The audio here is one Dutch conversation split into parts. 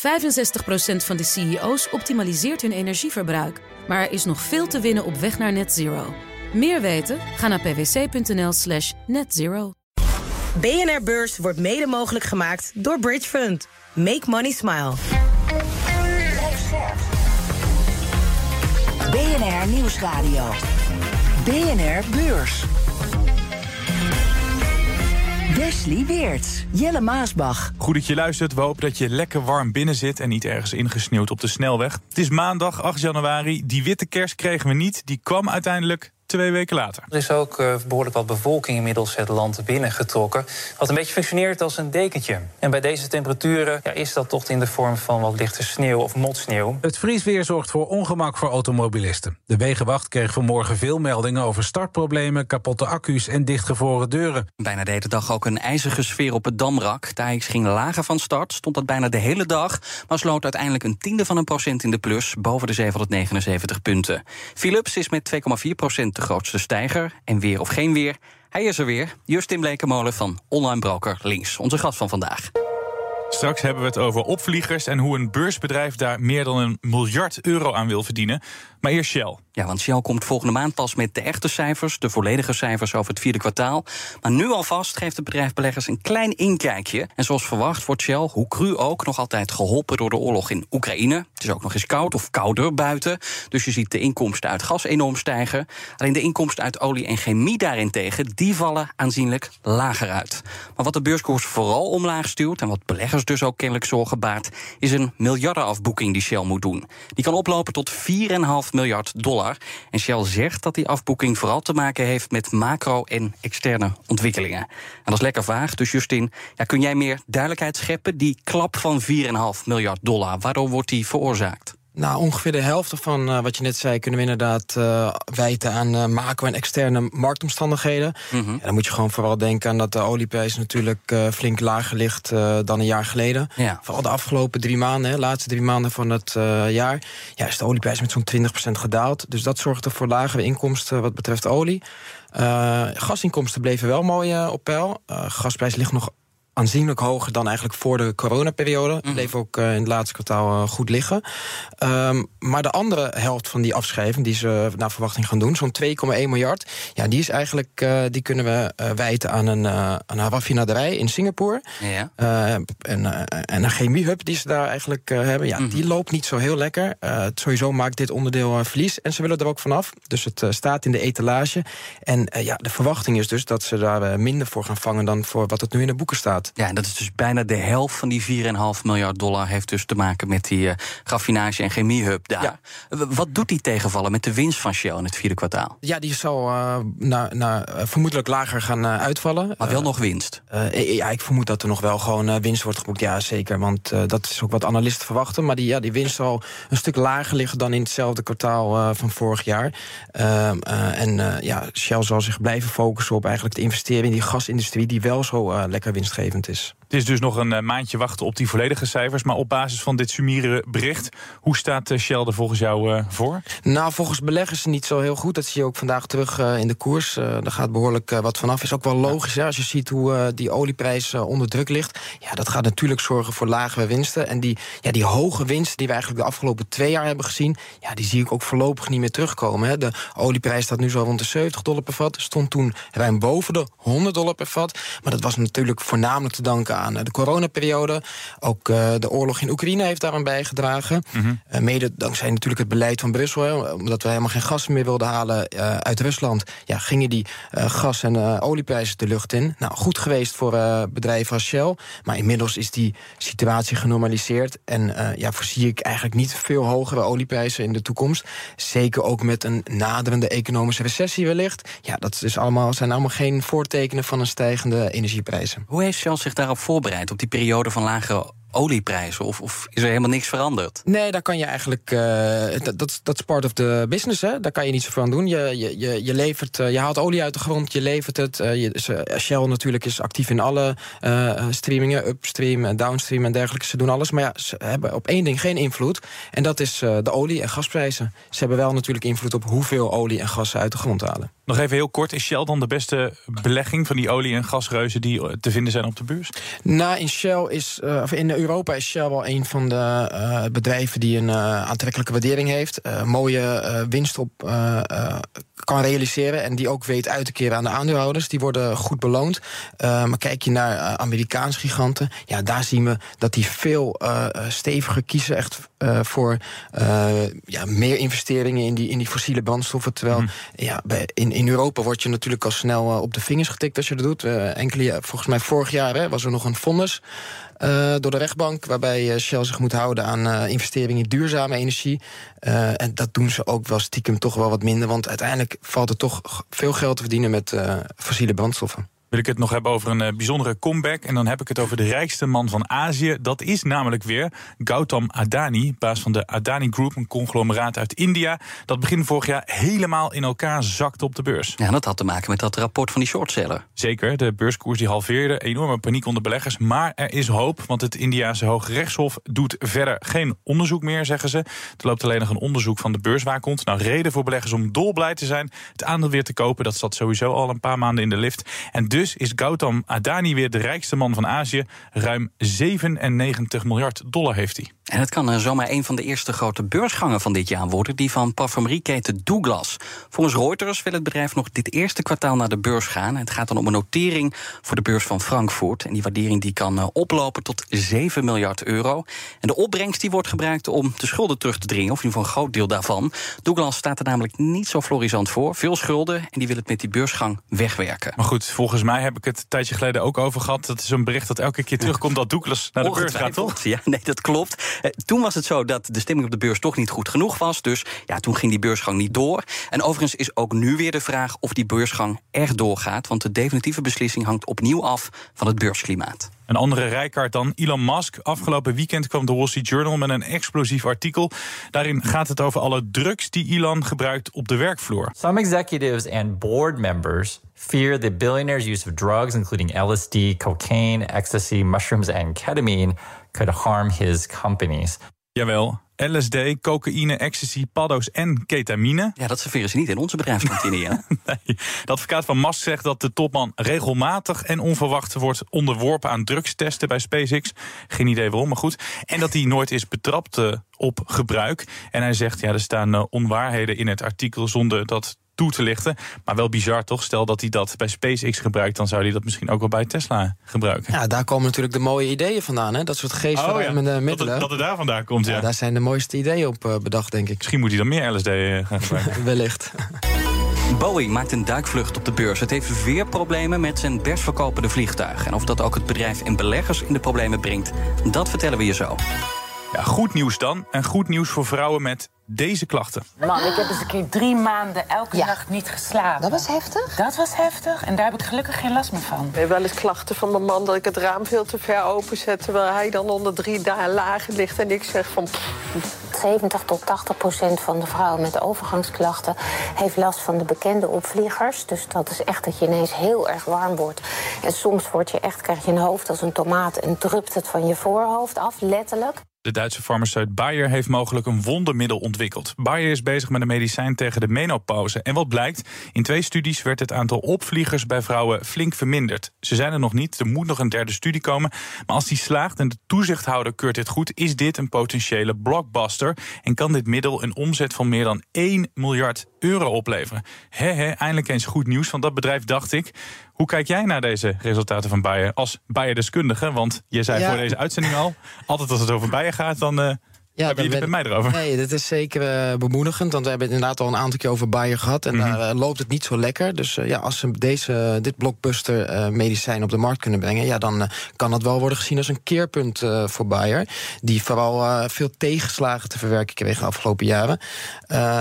65% van de CEO's optimaliseert hun energieverbruik. Maar er is nog veel te winnen op weg naar net zero. Meer weten? Ga naar pwc.nl slash netzero. BNR Beurs wordt mede mogelijk gemaakt door Bridge Fund. Make money smile. BNR Nieuwsradio. BNR Beurs. Wesley Weert, Jelle Maasbach. Goed dat je luistert. We hopen dat je lekker warm binnen zit en niet ergens ingesneeuwd op de snelweg. Het is maandag 8 januari. Die witte kerst kregen we niet. Die kwam uiteindelijk twee weken later. Er is ook uh, behoorlijk wat bevolking inmiddels het land binnengetrokken. Wat een beetje functioneert als een dekentje. En bij deze temperaturen ja, is dat toch in de vorm van wat lichte sneeuw of motsneeuw. Het vriesweer zorgt voor ongemak voor automobilisten. De Wegenwacht kreeg vanmorgen veel meldingen over startproblemen, kapotte accu's en dichtgevroren deuren. Bijna de hele dag ook een ijzige sfeer op het Damrak. De AX ging lager van start, stond dat bijna de hele dag, maar sloot uiteindelijk een tiende van een procent in de plus, boven de 779 punten. Philips is met 2,4 procent de grootste stijger. En weer of geen weer, hij is er weer. Justin Blekemolen van Online Broker Links, onze gast van vandaag. Straks hebben we het over opvliegers en hoe een beursbedrijf daar meer dan een miljard euro aan wil verdienen. Maar eerst Shell. Ja, want Shell komt volgende maand pas met de echte cijfers, de volledige cijfers over het vierde kwartaal. Maar nu alvast geeft het bedrijf beleggers een klein inkijkje. En zoals verwacht wordt Shell, hoe cru ook, nog altijd geholpen door de oorlog in Oekraïne. Het is ook nog eens koud of kouder buiten. Dus je ziet de inkomsten uit gas enorm stijgen. Alleen de inkomsten uit olie en chemie daarentegen, die vallen aanzienlijk lager uit. Maar wat de beurskoers vooral omlaag stuurt en wat beleggers dus ook kennelijk zorgen baart, is een miljardenafboeking die Shell moet doen. Die kan oplopen tot 4,5 miljard dollar. En Shell zegt dat die afboeking vooral te maken heeft met macro- en externe ontwikkelingen. En dat is lekker vaag. Dus Justin, ja, kun jij meer duidelijkheid scheppen? Die klap van 4,5 miljard dollar, waardoor wordt die veroorzaakt? Nou, ongeveer de helft van uh, wat je net zei... kunnen we inderdaad uh, wijten aan uh, macro- en externe marktomstandigheden. Mm -hmm. ja, dan moet je gewoon vooral denken aan dat de olieprijs... natuurlijk flink lager ligt dan een jaar geleden. Ja. Vooral de afgelopen drie maanden, de laatste drie maanden van het jaar... Ja, is de olieprijs met zo'n 20% gedaald. Dus dat zorgt er voor lagere inkomsten wat betreft olie. gasinkomsten bleven wel mooi op peil. gasprijs ligt nog aanzienlijk hoger dan eigenlijk voor de coronaperiode. Mm. Bleef ook uh, in het laatste kwartaal uh, goed liggen. Um, maar de andere helft van die afschrijving die ze naar verwachting gaan doen, zo'n 2,1 miljard, ja, die is eigenlijk, uh, die kunnen we wijten aan een, een raffinaderij in Singapore. Ja. en, en een chemiehub die ze daar eigenlijk hebben. Ja, mm. die loopt niet zo heel lekker. het sowieso maakt dit onderdeel verlies. En ze willen er ook vanaf. Dus het staat in de etalage. En ja, de verwachting is dus dat ze daar minder voor gaan vangen dan voor wat het nu in de boeken staat. Ja, en dat is dus bijna de helft van die 4,5 miljard dollar... heeft dus te maken met die uh, raffinage- en chemiehub daar. Ja. Wat doet die tegenvallen met de winst van Shell in het vierde kwartaal? Ja, die zal uh, naar, naar, vermoedelijk lager gaan uh, uitvallen. Maar wel nog winst? ja, ik vermoed dat er nog wel gewoon winst wordt geboekt. Ja, zeker, want dat is ook wat analisten verwachten. Maar die, ja, die winst zal een stuk lager liggen... dan in hetzelfde kwartaal van vorig jaar. Ehm, en ja, Shell zal zich blijven focussen op eigenlijk te investeren... in die gasindustrie die wel zo lekker winstgevend is. Het is dus nog een eh, maandje wachten op die volledige cijfers. Maar op basis van dit summiere bericht, hoe staat eh, Shell er volgens jou uh, voor? Nou, volgens beleggers niet zo heel goed. Dat zie je ook vandaag terug in de koers. Daar gaat behoorlijk wat vanaf. Is ook wel logisch hè, als je ziet hoe die olieprijs onder druk ligt. Ja, dat gaat natuurlijk zorgen voor lagere winsten. En die, ja, die hoge winsten die we eigenlijk de afgelopen twee jaar hebben gezien... Ja, die zie ik ook voorlopig niet meer terugkomen. Hè. De olieprijs staat nu zo rond de 70 dollar per vat. Stond toen ruim boven de 100 dollar per vat. Maar dat was natuurlijk voornamelijk te danken aan de coronaperiode. Ook uh, de oorlog in Oekraïne heeft daaraan bijgedragen. Mm -hmm. uh, mede dankzij natuurlijk het beleid van Brussel. Hè, omdat we helemaal geen gas meer wilden halen uit Rusland. Ja, gingen die gas- en olieprijzen de lucht in. Nou, goed geweest voor bedrijven als Shell. Maar inmiddels is die situatie genormaliseerd. En ja, voorzie ik eigenlijk niet veel hogere olieprijzen in de toekomst. Zeker ook met een naderende economische recessie wellicht. Ja, dat is allemaal, zijn allemaal geen voortekenen van een stijgende energieprijzen. Hoe heeft Shell zich daarop voorbereid, op die periode van lagere olieprijzen? Of, of, is er helemaal niks veranderd? Nee, daar kan je eigenlijk. Uh, dat, dat is part of the business, hè? Daar kan je niet zo van doen. Je, je, je, levert, uh, je haalt olie uit de grond, je levert het. Uh, je, Shell natuurlijk is actief in alle streamingen, upstream en downstream en dergelijke. Ze doen alles. Maar ja, ze hebben op één ding geen invloed. En dat is de olie- en gasprijzen. Ze hebben wel natuurlijk invloed op hoeveel olie en gas ze uit de grond halen. Nog even heel kort, is Shell dan de beste belegging van die olie- en gasreuzen die te vinden zijn op de beurs? Nou, in Shell is, of in Europa is Shell wel een van de uh, bedrijven die een uh, aantrekkelijke waardering heeft. Mooie winst op kan realiseren. En die ook weet uit te keren aan de aandeelhouders. Die worden goed beloond. maar kijk je naar Amerikaanse giganten. Ja, daar zien we dat die veel steviger kiezen. Echt voor ja, meer investeringen in die, in die fossiele brandstoffen. Terwijl hmm. ja, bij, in, in Europa word je natuurlijk al snel op de vingers getikt als je dat doet. enkele, volgens mij vorig jaar hè, was er nog een vonnis. Uh, door de rechtbank, waarbij Shell zich moet houden aan uh, investeringen in duurzame energie. Uh, en dat doen ze ook wel stiekem toch wel wat minder, want uiteindelijk valt er toch veel geld te verdienen met fossiele brandstoffen wil ik het nog hebben over een bijzondere comeback. En dan heb ik het over de rijkste man van Azië. Dat is namelijk weer Gautam Adani, baas van de Adani Group, een conglomeraat uit India. Dat begin vorig jaar helemaal in elkaar zakte op de beurs. Ja, dat had te maken met dat rapport van die shortseller. Zeker, de beurskoers die halveerde, enorme paniek onder beleggers. Maar er is hoop, want het Indiase Hoge Rechtshof doet verder geen onderzoek meer, zeggen ze. Er loopt alleen nog een onderzoek van de beurswaakhond. Nou, reden voor beleggers om dolblij te zijn. Het aandeel weer te kopen, dat zat sowieso al een paar maanden in de lift. En dus is Gautam Adani weer de rijkste man van Azië. Ruim 97 miljard dollar heeft hij. En het kan zomaar een van de eerste grote beursgangen van dit jaar worden, die van parfumerieketen Douglas. Volgens Reuters wil het bedrijf nog dit eerste kwartaal naar de beurs gaan. Het gaat dan om een notering voor de beurs van Frankfurt. En die waardering die kan eh, oplopen tot 7 miljard euro. En de opbrengst die wordt gebruikt om de schulden terug te dringen, of in ieder geval een groot deel daarvan. Douglas staat er namelijk niet zo florisant voor. Veel schulden en die wil het met die beursgang wegwerken. Maar goed, volgens mij heb ik het een tijdje geleden ook over gehad. Dat is een bericht dat elke keer terugkomt dat Douglas naar de beurs gaat, toch? Ja, nee, dat klopt. Eh, toen was het zo dat de stemming op de beurs toch niet goed genoeg was. Dus ja, toen ging die beursgang niet door. En overigens is ook nu weer de vraag of die beursgang echt doorgaat. Want de definitieve beslissing hangt opnieuw af van het beursklimaat. Een andere rijkaart dan Elon Musk. Afgelopen weekend kwam de Wall Street Journal met een explosief artikel. Daarin gaat het over alle drugs die Elon gebruikt op de werkvloer. Some executives and board members fear the billionaire's use of drugs, including LSD, cocaine, ecstasy, mushrooms and ketamine, could harm his companies. Jawel, LSD, cocaïne, ecstasy, paddo's en ketamine. Ja, dat serveren ze niet in onze bedrijfskantine. ja. nee. De advocaat van Musk zegt dat de topman regelmatig en onverwacht wordt onderworpen aan drugstesten bij SpaceX. Geen idee waarom, maar goed. En dat hij nooit is betrapt uh, op gebruik. En hij zegt, ja, er staan uh, onwaarheden in het artikel zonder dat toe te lichten. Maar wel bizar toch? Stel dat hij dat bij SpaceX gebruikt, dan zou hij dat misschien ook wel bij Tesla gebruiken. Ja, daar komen natuurlijk de mooie ideeën vandaan. Hè? Dat soort geestverruimende oh, middelen. Dat het, dat daar vandaan komt, ja. ja. Daar zijn de mooiste ideeën op uh, bedacht, denk ik. Misschien moet hij dan meer LSD uh, gaan gebruiken. Wellicht. Boeing maakt een duikvlucht op de beurs. Het heeft weer problemen met zijn best verkopende vliegtuig. En of dat ook het bedrijf en beleggers in de problemen brengt, dat vertellen we je zo. Ja, goed nieuws dan. En goed nieuws voor vrouwen met deze klachten. Man, ik heb eens een keer drie maanden elke nacht niet geslapen. Dat was heftig? Dat was heftig en daar heb ik gelukkig geen last meer van. Ik heb wel eens klachten van mijn man dat ik het raam veel te ver openzet... terwijl hij dan onder drie lagen ligt en ik zeg van... 70 tot 80 procent van de vrouwen met overgangsklachten heeft last van de bekende opvliegers. Dus dat is echt dat je ineens heel erg warm wordt. En soms word je echt, krijg je een hoofd als een tomaat en drupt het van je voorhoofd af, letterlijk. De Duitse farmaceut Bayer heeft mogelijk een wondermiddel ontwikkeld. Bayer is bezig met een medicijn tegen de menopauze. En wat blijkt? In twee studies werd het aantal opvliegers bij vrouwen flink verminderd. Ze zijn er nog niet, er moet nog een derde studie komen. Maar als die slaagt en de toezichthouder keurt dit goed, is dit een potentiële blockbuster. En kan dit middel een omzet van meer dan 1 miljard euro opleveren. He, eindelijk eens goed nieuws van dat bedrijf, dacht ik. Hoe kijk jij naar deze resultaten van Bayer als Bayer-deskundige? Want je zei voor deze uitzending al, altijd als het over Bayer gaat, dan... Uh, ja, heb je het met mij erover? Nee, dat is zeker uh, bemoedigend. Want we hebben het inderdaad al een aantal keer over Bayer gehad. En mhm. daar uh, loopt het niet zo lekker. Dus ja, als ze deze, dit blockbuster medicijn op de markt kunnen brengen... Ja, dan kan dat wel worden gezien als een keerpunt voor Bayer. Die vooral veel tegenslagen te verwerken kreeg de afgelopen jaren.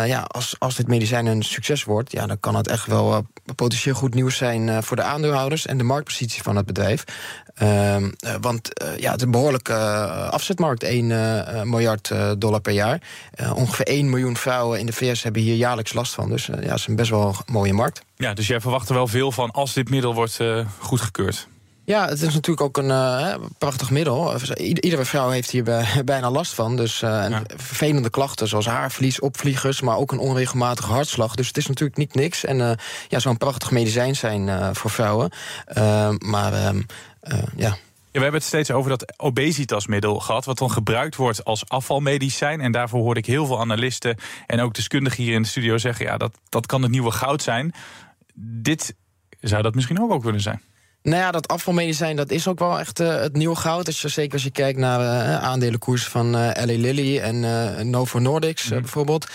ja, als, als dit medicijn een succes wordt... Ja, dan kan het echt wel potentieel goed nieuws zijn eh, voor de aandeelhouders en de marktpositie van het bedrijf. Ehm, eh, want eh, ja, het is een behoorlijke afzetmarkt, 1 miljard dollar per jaar. ongeveer 1 miljoen vrouwen in de VS hebben hier jaarlijks last van. Dus ja, het is een best wel mooie markt. Ja, dus jij verwacht er wel veel van als dit middel wordt goedgekeurd. Ja, het is natuurlijk ook een uh, prachtig middel. Iedere vrouw heeft hier bijna last van. Dus uh, vervelende klachten zoals haarverlies, opvliegers... maar ook een onregelmatige hartslag. Dus het is natuurlijk niet niks. En uh, ja, zo'n prachtig medicijn zijn voor vrouwen. maar ehm, ja... we hebben het steeds over dat obesitasmiddel gehad, wat dan gebruikt wordt als afvalmedicijn. En daarvoor hoorde ik heel veel analisten en ook deskundigen hier in de studio zeggen: ja, dat, dat kan het nieuwe goud zijn. Dit zou dat misschien ook wel kunnen zijn. Nou ja, dat afvalmedicijn dat is ook wel echt uh, het nieuwe goud. Dus zeker als je kijkt naar uh, aandelenkoersen van uh, Eli Lilly en Novo Nordics mm. bijvoorbeeld.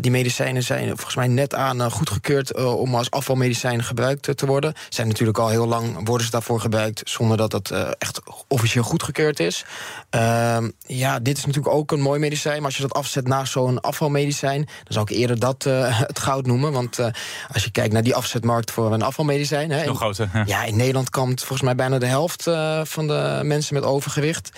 die medicijnen zijn volgens mij net aan goedgekeurd om als afvalmedicijn gebruikt te worden. Zijn natuurlijk al heel lang worden ze daarvoor gebruikt zonder dat het echt officieel goedgekeurd is. Ehm, ja, dit is natuurlijk ook een mooi medicijn. Maar als je dat afzet naast zo'n afvalmedicijn, dan zou ik eerder dat het goud noemen. Want als je kijkt naar die afzetmarkt voor een afvalmedicijn. Hè, groter. Ja, in Nederland komt volgens mij bijna de helft uh, van de mensen met overgewicht.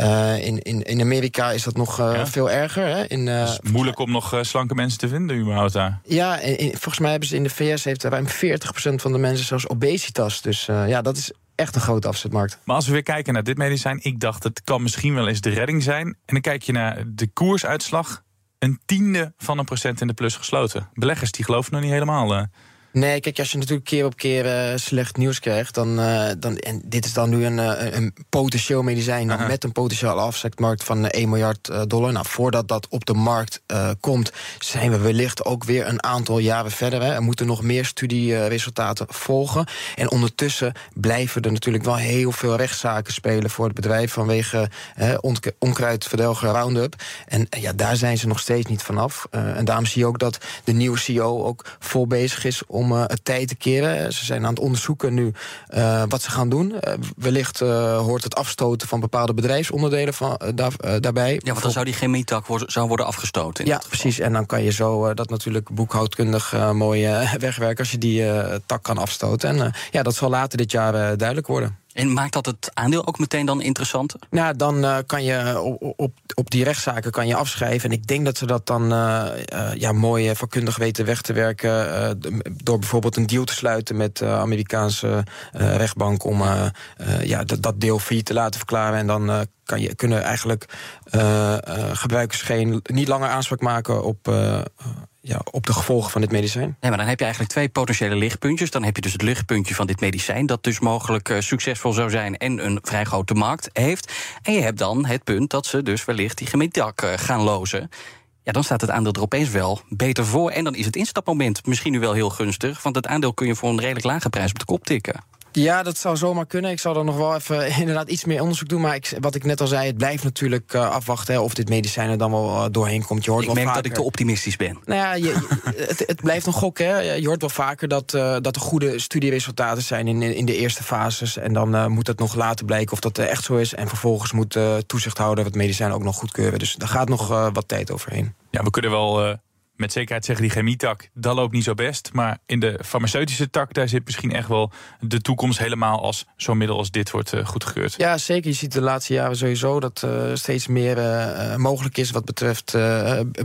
Uh, in, in, in Amerika is dat nog ja. veel erger. Hè? In, het is moeilijk om nog slanke mensen te vinden, überhaupt daar. Ja, in, volgens mij hebben ze in de VS heeft ruim 40% van de mensen zelfs obesitas. Dus ja, dat is echt een grote afzetmarkt. Maar als we weer kijken naar dit medicijn, ik dacht het kan misschien wel eens de redding zijn. En dan kijk je naar de koersuitslag. Een tiende van een procent in de plus gesloten. Beleggers die geloven nog niet helemaal. Nee, kijk, als je natuurlijk keer op keer uh, slecht nieuws krijgt, dan, uh, dan. En dit is dan nu een, uh, een potentieel medicijn -huh. met een potentiële afzetmarkt van 1 miljard dollar. Nou, voordat dat op de markt komt, zijn we wellicht ook weer een aantal jaren verder. Hè. Er moeten nog meer studieresultaten volgen. En ondertussen blijven er natuurlijk wel heel veel rechtszaken spelen voor het bedrijf vanwege onkruidverdelger Roundup. En ja, daar zijn ze nog steeds niet vanaf. en daarom zie je ook dat de nieuwe CEO ook vol bezig is om uh, het tijd te keren. Ze zijn aan het onderzoeken nu uh, wat ze gaan doen. Uh, wellicht hoort het afstoten van bepaalde bedrijfsonderdelen van, daar, daarbij. Ja, want dan zou die chemietak worden, zou worden afgestoten. ja, precies. En dan kan je zo dat natuurlijk boekhoudkundig mooi wegwerken als je die tak kan afstoten. En ja, dat zal later dit jaar duidelijk worden. En maakt dat het aandeel ook meteen dan interessanter? Nou, dan uh, kan je op, op, op die rechtszaken kan je afschrijven. En ik denk dat ze dat dan uh, uh, ja, mooi vakkundig weten weg te werken. door bijvoorbeeld een deal te sluiten met de Amerikaanse rechtbank. om ja, dat, dat deel failliet te laten verklaren. En dan kan je, kunnen eigenlijk gebruikers geen, niet langer aanspraak maken op ja, op de gevolgen van dit medicijn. Nee, maar dan heb je eigenlijk twee potentiële lichtpuntjes. Dan heb je dus het lichtpuntje van dit medicijn, dat dus mogelijk uh, succesvol zou zijn en een vrij grote markt heeft. En je hebt dan het punt dat ze dus wellicht die gemeentedak uh, gaan lozen. Ja, dan staat het aandeel er opeens wel beter voor. En dan is het instapmoment misschien nu wel heel gunstig. Want het aandeel kun je voor een redelijk lage prijs op de kop tikken. Ja, dat zou zomaar kunnen. Ik zal er nog wel even inderdaad iets meer onderzoek doen. Maar ik, wat ik net al zei, het blijft natuurlijk uh, afwachten hè, of dit medicijn er dan wel uh, doorheen komt. Je hoort ik wel merk dat ik te optimistisch ben. Nou ja, je, het, het, blijft een gok. Hè. Je hoort wel vaker dat, uh, dat er goede studieresultaten zijn in, in de eerste fases. En dan moet het nog later blijken of dat echt zo is. En vervolgens moet toezichthouder het medicijn ook nog goedkeuren. Dus daar gaat nog wat tijd overheen. Ja, we kunnen wel met zekerheid zeggen die chemietak, dat loopt niet zo best. Maar in de farmaceutische tak, daar zit misschien echt wel de toekomst helemaal als zo'n middel als dit wordt uh, goedgekeurd. Ja, zeker. Je ziet de laatste jaren sowieso dat uh, steeds meer uh, mogelijk is wat betreft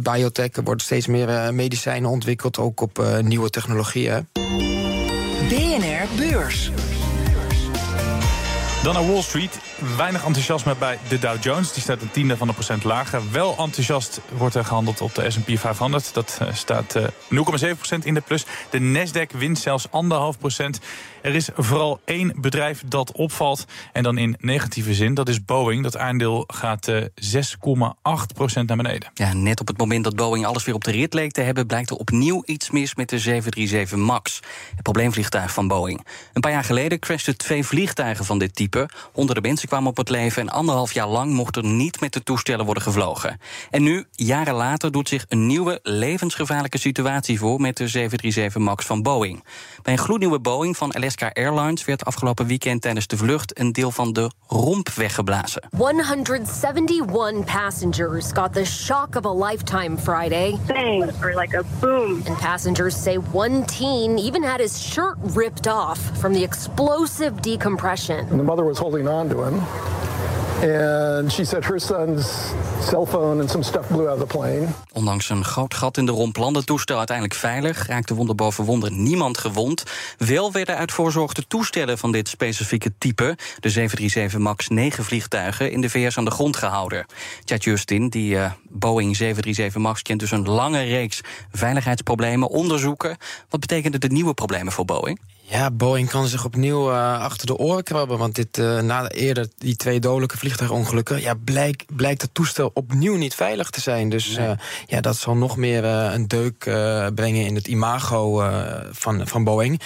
biotech. Er worden steeds meer medicijnen ontwikkeld, ook op nieuwe technologieën. BNR Beurs. Dan naar Wall Street. Weinig enthousiasme bij de Dow Jones. Die staat een tiende van een procent lager. Wel enthousiast wordt er gehandeld op de S&P 500. Dat staat 0,7 procent in de plus. De Nasdaq wint zelfs 1,5 procent. Er is vooral één bedrijf dat opvalt. En dan in negatieve zin. Dat is Boeing. Dat aandeel gaat 6,8 procent naar beneden. Ja, net op het moment dat Boeing alles weer op de rit leek te hebben... blijkt er opnieuw iets mis met de 737 MAX. Het probleemvliegtuig van Boeing. Een paar jaar geleden crashten twee vliegtuigen van dit type. Honderden mensen kwamen op het leven... en anderhalf jaar lang mocht er niet met de toestellen worden gevlogen. En nu, jaren later, doet zich een nieuwe levensgevaarlijke situatie voor... met de 737 MAX van Boeing. Bij een gloednieuwe Boeing van Alaska Airlines werd afgelopen weekend tijdens de vlucht een deel van de romp weggeblazen. 171 passengers got the shock of a lifetime Friday. Bang, or like a boom. And passengers say one teen even had his shirt ripped off from the explosive decompression. And the mother was holding on to him. And she said her son's cell phone and some stuff blew out of the plane. Ondanks een groot gat in de romp landde het toestel uiteindelijk veilig. Raakte wonder boven wonder niemand gewond. Wel werden uit voorzorg de toestellen van dit specifieke type... de 737 MAX 9 vliegtuigen in de VS aan de grond gehouden. Chad Justin, die uh, Boeing 737 MAX kent dus een lange reeks veiligheidsproblemen onderzoeken. Wat betekenen de nieuwe problemen voor Boeing? Ja, Boeing kan zich opnieuw uh, achter de oren krabben. Want dit, uh, na eerder die twee dodelijke vliegtuigongelukken... Ja, blijkt, blijkt het toestel opnieuw niet veilig te zijn. Dus nee. uh, ja, dat zal nog meer een deuk brengen in het imago van, van Boeing.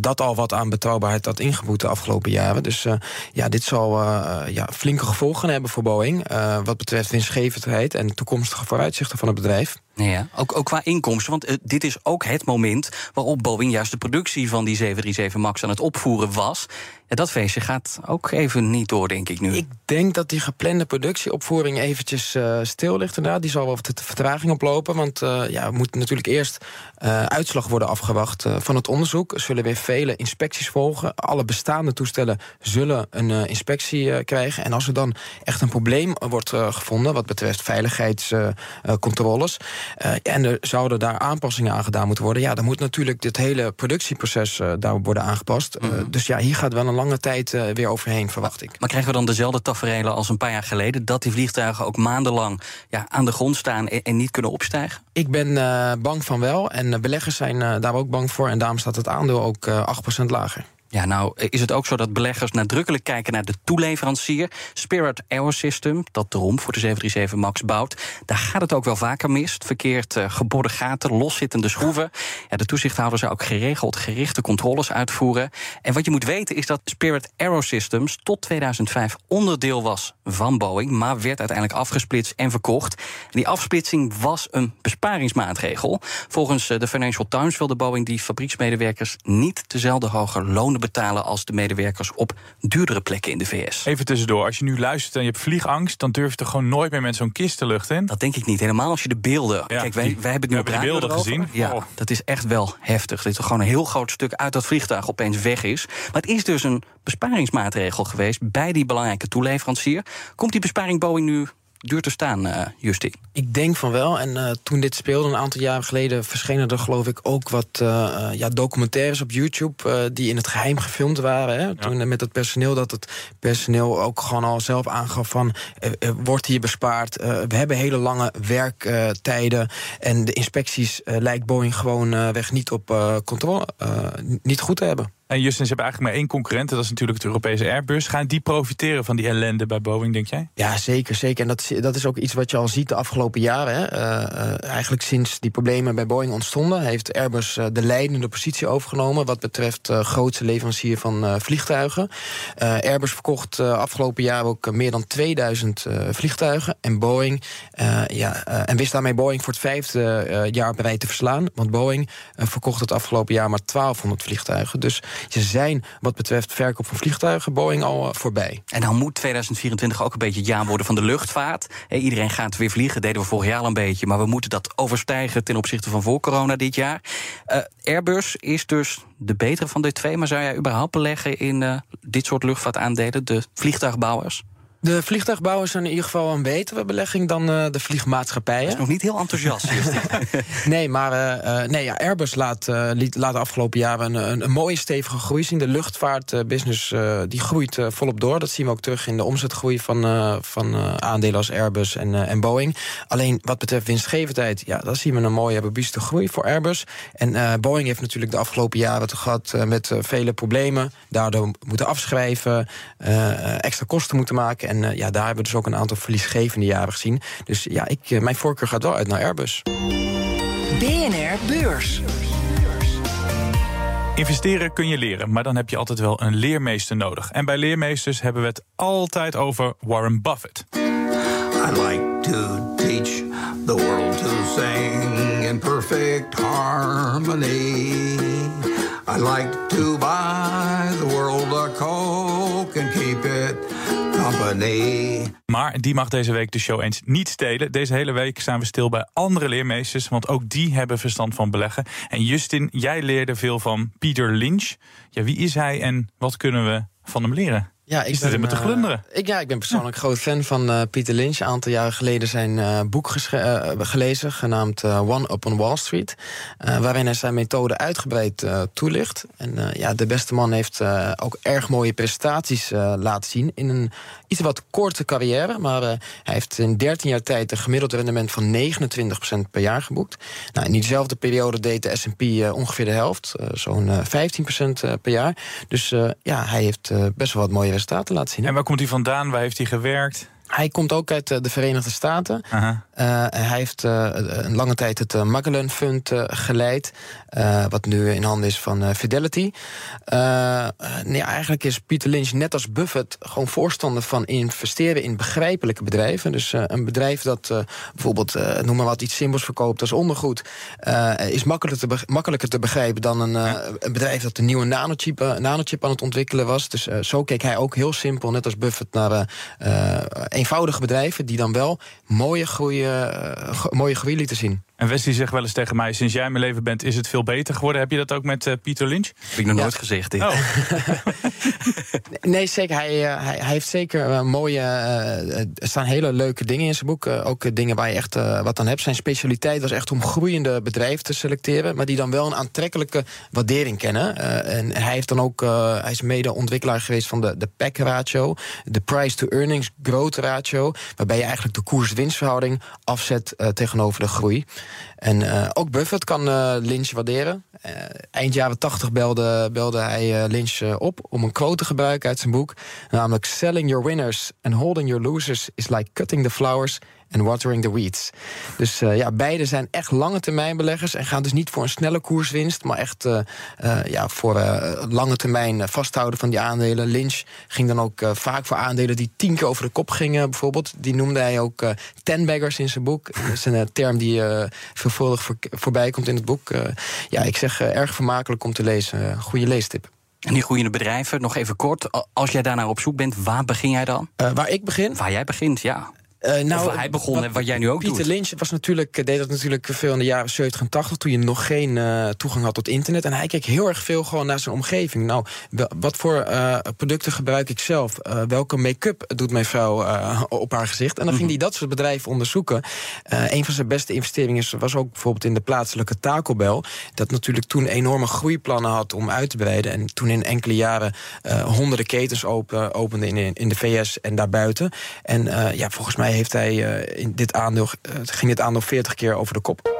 dat al wat aan betrouwbaarheid had ingeboet de afgelopen jaren. Dus ja, dit zal ja, flinke gevolgen hebben voor Boeing... wat betreft winstgevendheid en toekomstige vooruitzichten van het bedrijf. Ja, ook, ook qua inkomsten. Want uh, dit is ook het moment waarop Boeing juist de productie van die 737 MAX aan het opvoeren was. Dat feestje gaat ook even niet door, denk ik nu. Ik denk dat die geplande productieopvoering eventjes uh, stil ligt. Inderdaad. Die zal wel wat vertraging oplopen. Want uh, ja, we moeten natuurlijk eerst uh, uitslag worden afgewacht van het onderzoek. Er zullen weer vele inspecties volgen. Alle bestaande toestellen zullen een inspectie krijgen. En als er dan echt een probleem wordt gevonden... wat betreft veiligheidscontroles... en er zouden daar aanpassingen aan gedaan moeten worden... ja, dan moet natuurlijk dit hele productieproces daar worden aangepast. Mm -hmm. dus ja, hier gaat wel een lange tijd uh, weer overheen, verwacht ik. Maar krijgen we dan dezelfde tafereelen als een paar jaar geleden... dat die vliegtuigen ook maandenlang ja, aan de grond staan en, en niet kunnen opstijgen? Ik ben uh, bang van wel. En beleggers zijn uh, daar ook bang voor. En daarom staat het aandeel ook 8% lager. Ja, nou is het ook zo dat beleggers nadrukkelijk kijken naar de toeleverancier. Spirit Aerosystem, dat de romp voor de 737 MAX bouwt. Daar gaat het ook wel vaker mis. Verkeerd uh, geboorde gaten, loszittende schroeven. Ja, de toezichthouder zou ook geregeld gerichte controles uitvoeren. En wat je moet weten is dat Spirit Aerosystems tot 2005 onderdeel was van Boeing... maar werd uiteindelijk afgesplitst en verkocht. Die afsplitsing was een besparingsmaatregel. Volgens de Financial Times wilde Boeing die fabrieksmedewerkers... niet dezelfde hoge lonen betalen als de medewerkers op duurdere plekken in de VS. Even tussendoor, als je nu luistert en je hebt vliegangst, dan durf je toch gewoon nooit meer met zo'n kist de lucht in? Dat denk ik niet. Helemaal als je de beelden. Ja, Kijk, wij, wij hebben het nu de beelden gezien. Ja, oh. dat is echt wel heftig. Dat er gewoon een heel groot stuk uit dat vliegtuig opeens weg is. Maar het is dus een besparingsmaatregel geweest bij die belangrijke toeleverancier. Komt die besparing Boeing nu duur te staan, uh, Justin? Ik denk van wel. En uh, toen dit speelde een aantal jaren geleden... verschenen er geloof ik ook wat uh, ja, documentaires op YouTube... die in het geheim gefilmd waren. Hè? Ja. Toen met het personeel, dat het personeel ook gewoon al zelf aangaf van... wordt hier bespaard, we hebben hele lange werktijden... en de inspecties lijkt Boeing gewoon weg niet op controle, niet goed te hebben. En Justin, ze hebben eigenlijk maar één concurrent. Dat is natuurlijk het Europese Airbus. Gaan die profiteren van die ellende bij Boeing, denk jij? Ja, zeker. zeker. En dat, dat is ook iets wat je al ziet de afgelopen jaren. Hè. Uh, uh, eigenlijk sinds die problemen bij Boeing ontstonden... heeft Airbus uh, de leidende positie overgenomen... wat betreft grootste leverancier van vliegtuigen. Airbus verkocht afgelopen jaar ook meer dan 2000 vliegtuigen. En Boeing, ja, en wist daarmee Boeing voor het vijfde jaar bereid te verslaan. Want Boeing verkocht het afgelopen jaar maar 1200 vliegtuigen. Dus ze zijn wat betreft verkoop van vliegtuigen Boeing al uh, voorbij. En dan moet 2024 ook een beetje het jaar worden van de luchtvaart. Iedereen gaat weer vliegen, deden we vorig jaar al een beetje. Maar we moeten dat overstijgen ten opzichte van voor corona dit jaar. Uh, Airbus is dus de betere van de twee. Maar zou jij überhaupt beleggen in uh, dit soort luchtvaartaandelen, de vliegtuigbouwers? De vliegtuigbouwers zijn in ieder geval een betere belegging dan uh, de vliegmaatschappijen. Dat is nog niet heel enthousiast. nee, maar uh, nee, ja, Airbus laat, uh, laat de afgelopen jaren een, een, een, mooie stevige groei zien. De luchtvaartbusiness die groeit volop door. Dat zien we ook terug in de omzetgroei van, van aandelen als Airbus en, en Boeing. Alleen wat betreft winstgevendheid, ja, daar zien we een mooie robuuste groei voor Airbus. En Boeing heeft natuurlijk de afgelopen jaren te gehad met vele problemen. Daardoor moeten afschrijven, extra kosten moeten maken. En uh, ja, daar hebben we dus ook een aantal verliesgevende jaren gezien. Dus ja, ik, uh, mijn voorkeur gaat wel uit naar Airbus. BNR Beurs. Investeren kun je leren, maar dan heb je altijd wel een leermeester nodig. En bij leermeesters hebben we het altijd over Warren Buffett. I like to teach the world to sing in perfect harmony. I like to buy the world a Coke and Maar die mag deze week de show eens niet stelen. Deze hele week staan we stil bij andere leermeesters, want ook die hebben verstand van beleggen. En Justin, jij leerde veel van Peter Lynch. Ja, wie is hij en wat kunnen we van hem leren? Ja, ik ben, met te eh, glunderen? ik, ja, ik ben persoonlijk groot fan van eh, Peter Lynch. Een aantal jaren geleden zijn eh, boek gelezen, genaamd One Up on Wall Street. waarin hij zijn methode uitgebreid toelicht. En ja, de beste man heeft ook erg mooie prestaties laten zien. In een iets wat korte carrière. Maar hij heeft in 13 jaar tijd een gemiddeld rendement van 29% per jaar geboekt. Nou, in diezelfde periode deed de SP ongeveer de helft. Zo'n eh, 15% per jaar. Dus ja, hij heeft best wel wat mooie resultaten laten zien. En waar komt hij vandaan? Waar heeft hij gewerkt? Hij komt ook uit eh, de Verenigde Staten. Hij heeft uh, een lange tijd het uh, Magellan Fund geleid, wat nu in handen is van Fidelity. nee, eigenlijk is Peter Lynch net als Buffett gewoon voorstander van investeren in begrijpelijke bedrijven. Dus een bedrijf dat bijvoorbeeld, noem maar wat, iets simpels verkoopt als ondergoed, is makkelijker te, makkelijker te begrijpen dan een, een bedrijf dat een nieuwe nanochip, nanochip aan het ontwikkelen was. Dus zo keek hij ook heel simpel, net als Buffett, naar eenvoudige bedrijven die dan wel mooie groei uh, mooie lieten zien. En Wesley zegt wel eens tegen mij: sinds jij in mijn leven bent, is het veel beter geworden. Heb je dat ook met uh, Pieter Lynch? Heb ik nog ja. nooit gezegd. Dit. Oh. nee, zeker. Hij, uh, hij, hij, heeft zeker uh, mooie. er staan hele leuke dingen in zijn boek. ook dingen waar je echt wat aan hebt. Zijn specialiteit was echt om groeiende bedrijven te selecteren. Maar die dan wel een aantrekkelijke waardering kennen. en hij heeft dan ook. hij is mede ontwikkelaar geweest van de, de PEC ratio. De price to earnings growth ratio. Waarbij je eigenlijk de koers-winstverhouding afzet tegenover de groei. En uh, ook Buffett kan uh, Lynch waarderen. Uh, eind jaren 80 belde, belde hij Lynch op om een quote te gebruiken uit zijn boek. Namelijk: Selling your winners and holding your losers is like cutting the flowers and watering the weeds. Dus uh, ja, beide zijn echt lange termijn beleggers en gaan dus niet voor een snelle koerswinst, maar echt uh, uh, ja, voor lange termijn vasthouden van die aandelen. Lynch ging dan ook vaak voor aandelen die tien keer over de kop gingen, bijvoorbeeld. Die noemde hij ook tenbaggers in zijn boek. Dat is een term die veelvuldig voor, voorbij komt in het boek. ja, ik zeg erg vermakelijk om te lezen. Goede leestip. En die groeiende bedrijven, nog even kort. Als jij daarnaar op zoek bent, waar begin jij dan? waar ik begin? Waar jij begint, ja. Uh, nou, waar hij begon en wat jij nu ook Pieter doet. Lynch was natuurlijk, deed dat natuurlijk veel in de jaren 70 en 80... toen je nog geen uh, toegang had tot internet. En hij keek heel erg veel gewoon naar zijn omgeving. Nou, wat voor uh, producten gebruik ik zelf? welke make-up doet mijn vrouw op haar gezicht? En dan ging hij dat soort bedrijven onderzoeken. een van zijn beste investeringen was ook bijvoorbeeld in de plaatselijke Taco Bell. Dat natuurlijk toen enorme groeiplannen had om uit te breiden. En toen in enkele jaren honderden ketens open, opende in, in de VS en daarbuiten. En ja, volgens mij heeft hij uh, in dit aandeel, uh, ging dit aandeel 40 keer over de kop.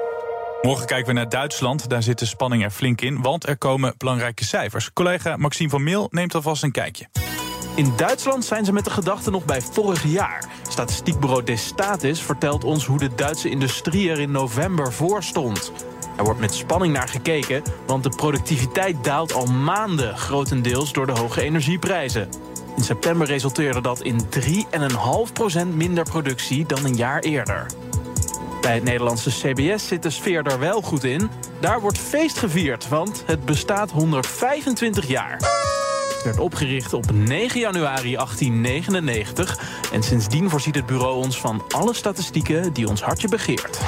Morgen kijken we naar Duitsland. Daar zit de spanning er flink in, want er komen belangrijke cijfers. Collega Maxime van Meel neemt alvast een kijkje. In Duitsland zijn ze met de gedachte nog bij vorig jaar. Statistiekbureau Destatis vertelt ons hoe de Duitse industrie er in november voor stond. Er wordt met spanning naar gekeken, want de productiviteit daalt al maanden, grotendeels door de hoge energieprijzen. In september resulteerde dat in 3,5% minder productie dan een jaar eerder. Bij het Nederlandse CBS zit de sfeer er wel goed in. Daar wordt feest gevierd, want het bestaat 125 jaar. Het werd opgericht op 9 januari 1899 en sindsdien voorziet het bureau ons van alle statistieken die ons hartje begeert.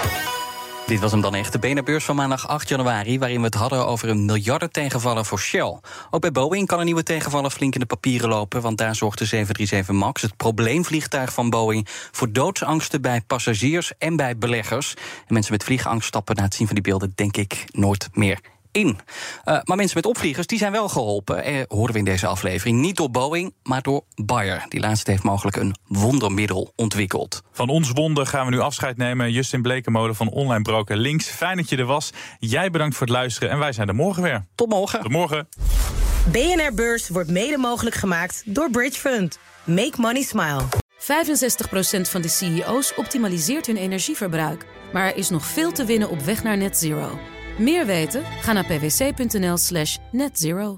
Dit was hem dan echt, de BNR-beurs van maandag 8 januari... waarin we het hadden over een miljarden tegenvaller voor Shell. Ook bij Boeing kan een nieuwe tegenvaller flink in de papieren lopen... want daar zorgt de 737 MAX, het probleemvliegtuig van Boeing... voor doodsangsten bij passagiers en bij beleggers. En mensen met vliegangst stappen na het zien van die beelden... denk ik nooit meer in. Uh, maar mensen met opvliegers die zijn wel geholpen, eh, horen we in deze aflevering. Niet door Boeing, maar door Bayer. Die laatste heeft mogelijk een wondermiddel ontwikkeld. Van ons wonder gaan we nu afscheid nemen. Justin Blekenmode van Online Broker Links. Fijn dat je er was. Jij bedankt voor het luisteren en wij zijn er morgen weer. Tot morgen. Tot morgen. BNR Beurs wordt mede mogelijk gemaakt door Bridge Fund. Make money smile. 65% van de CEO's optimaliseert hun energieverbruik. Maar er is nog veel te winnen op weg naar net zero. Meer weten? Ga naar pwc.nl slash netzero.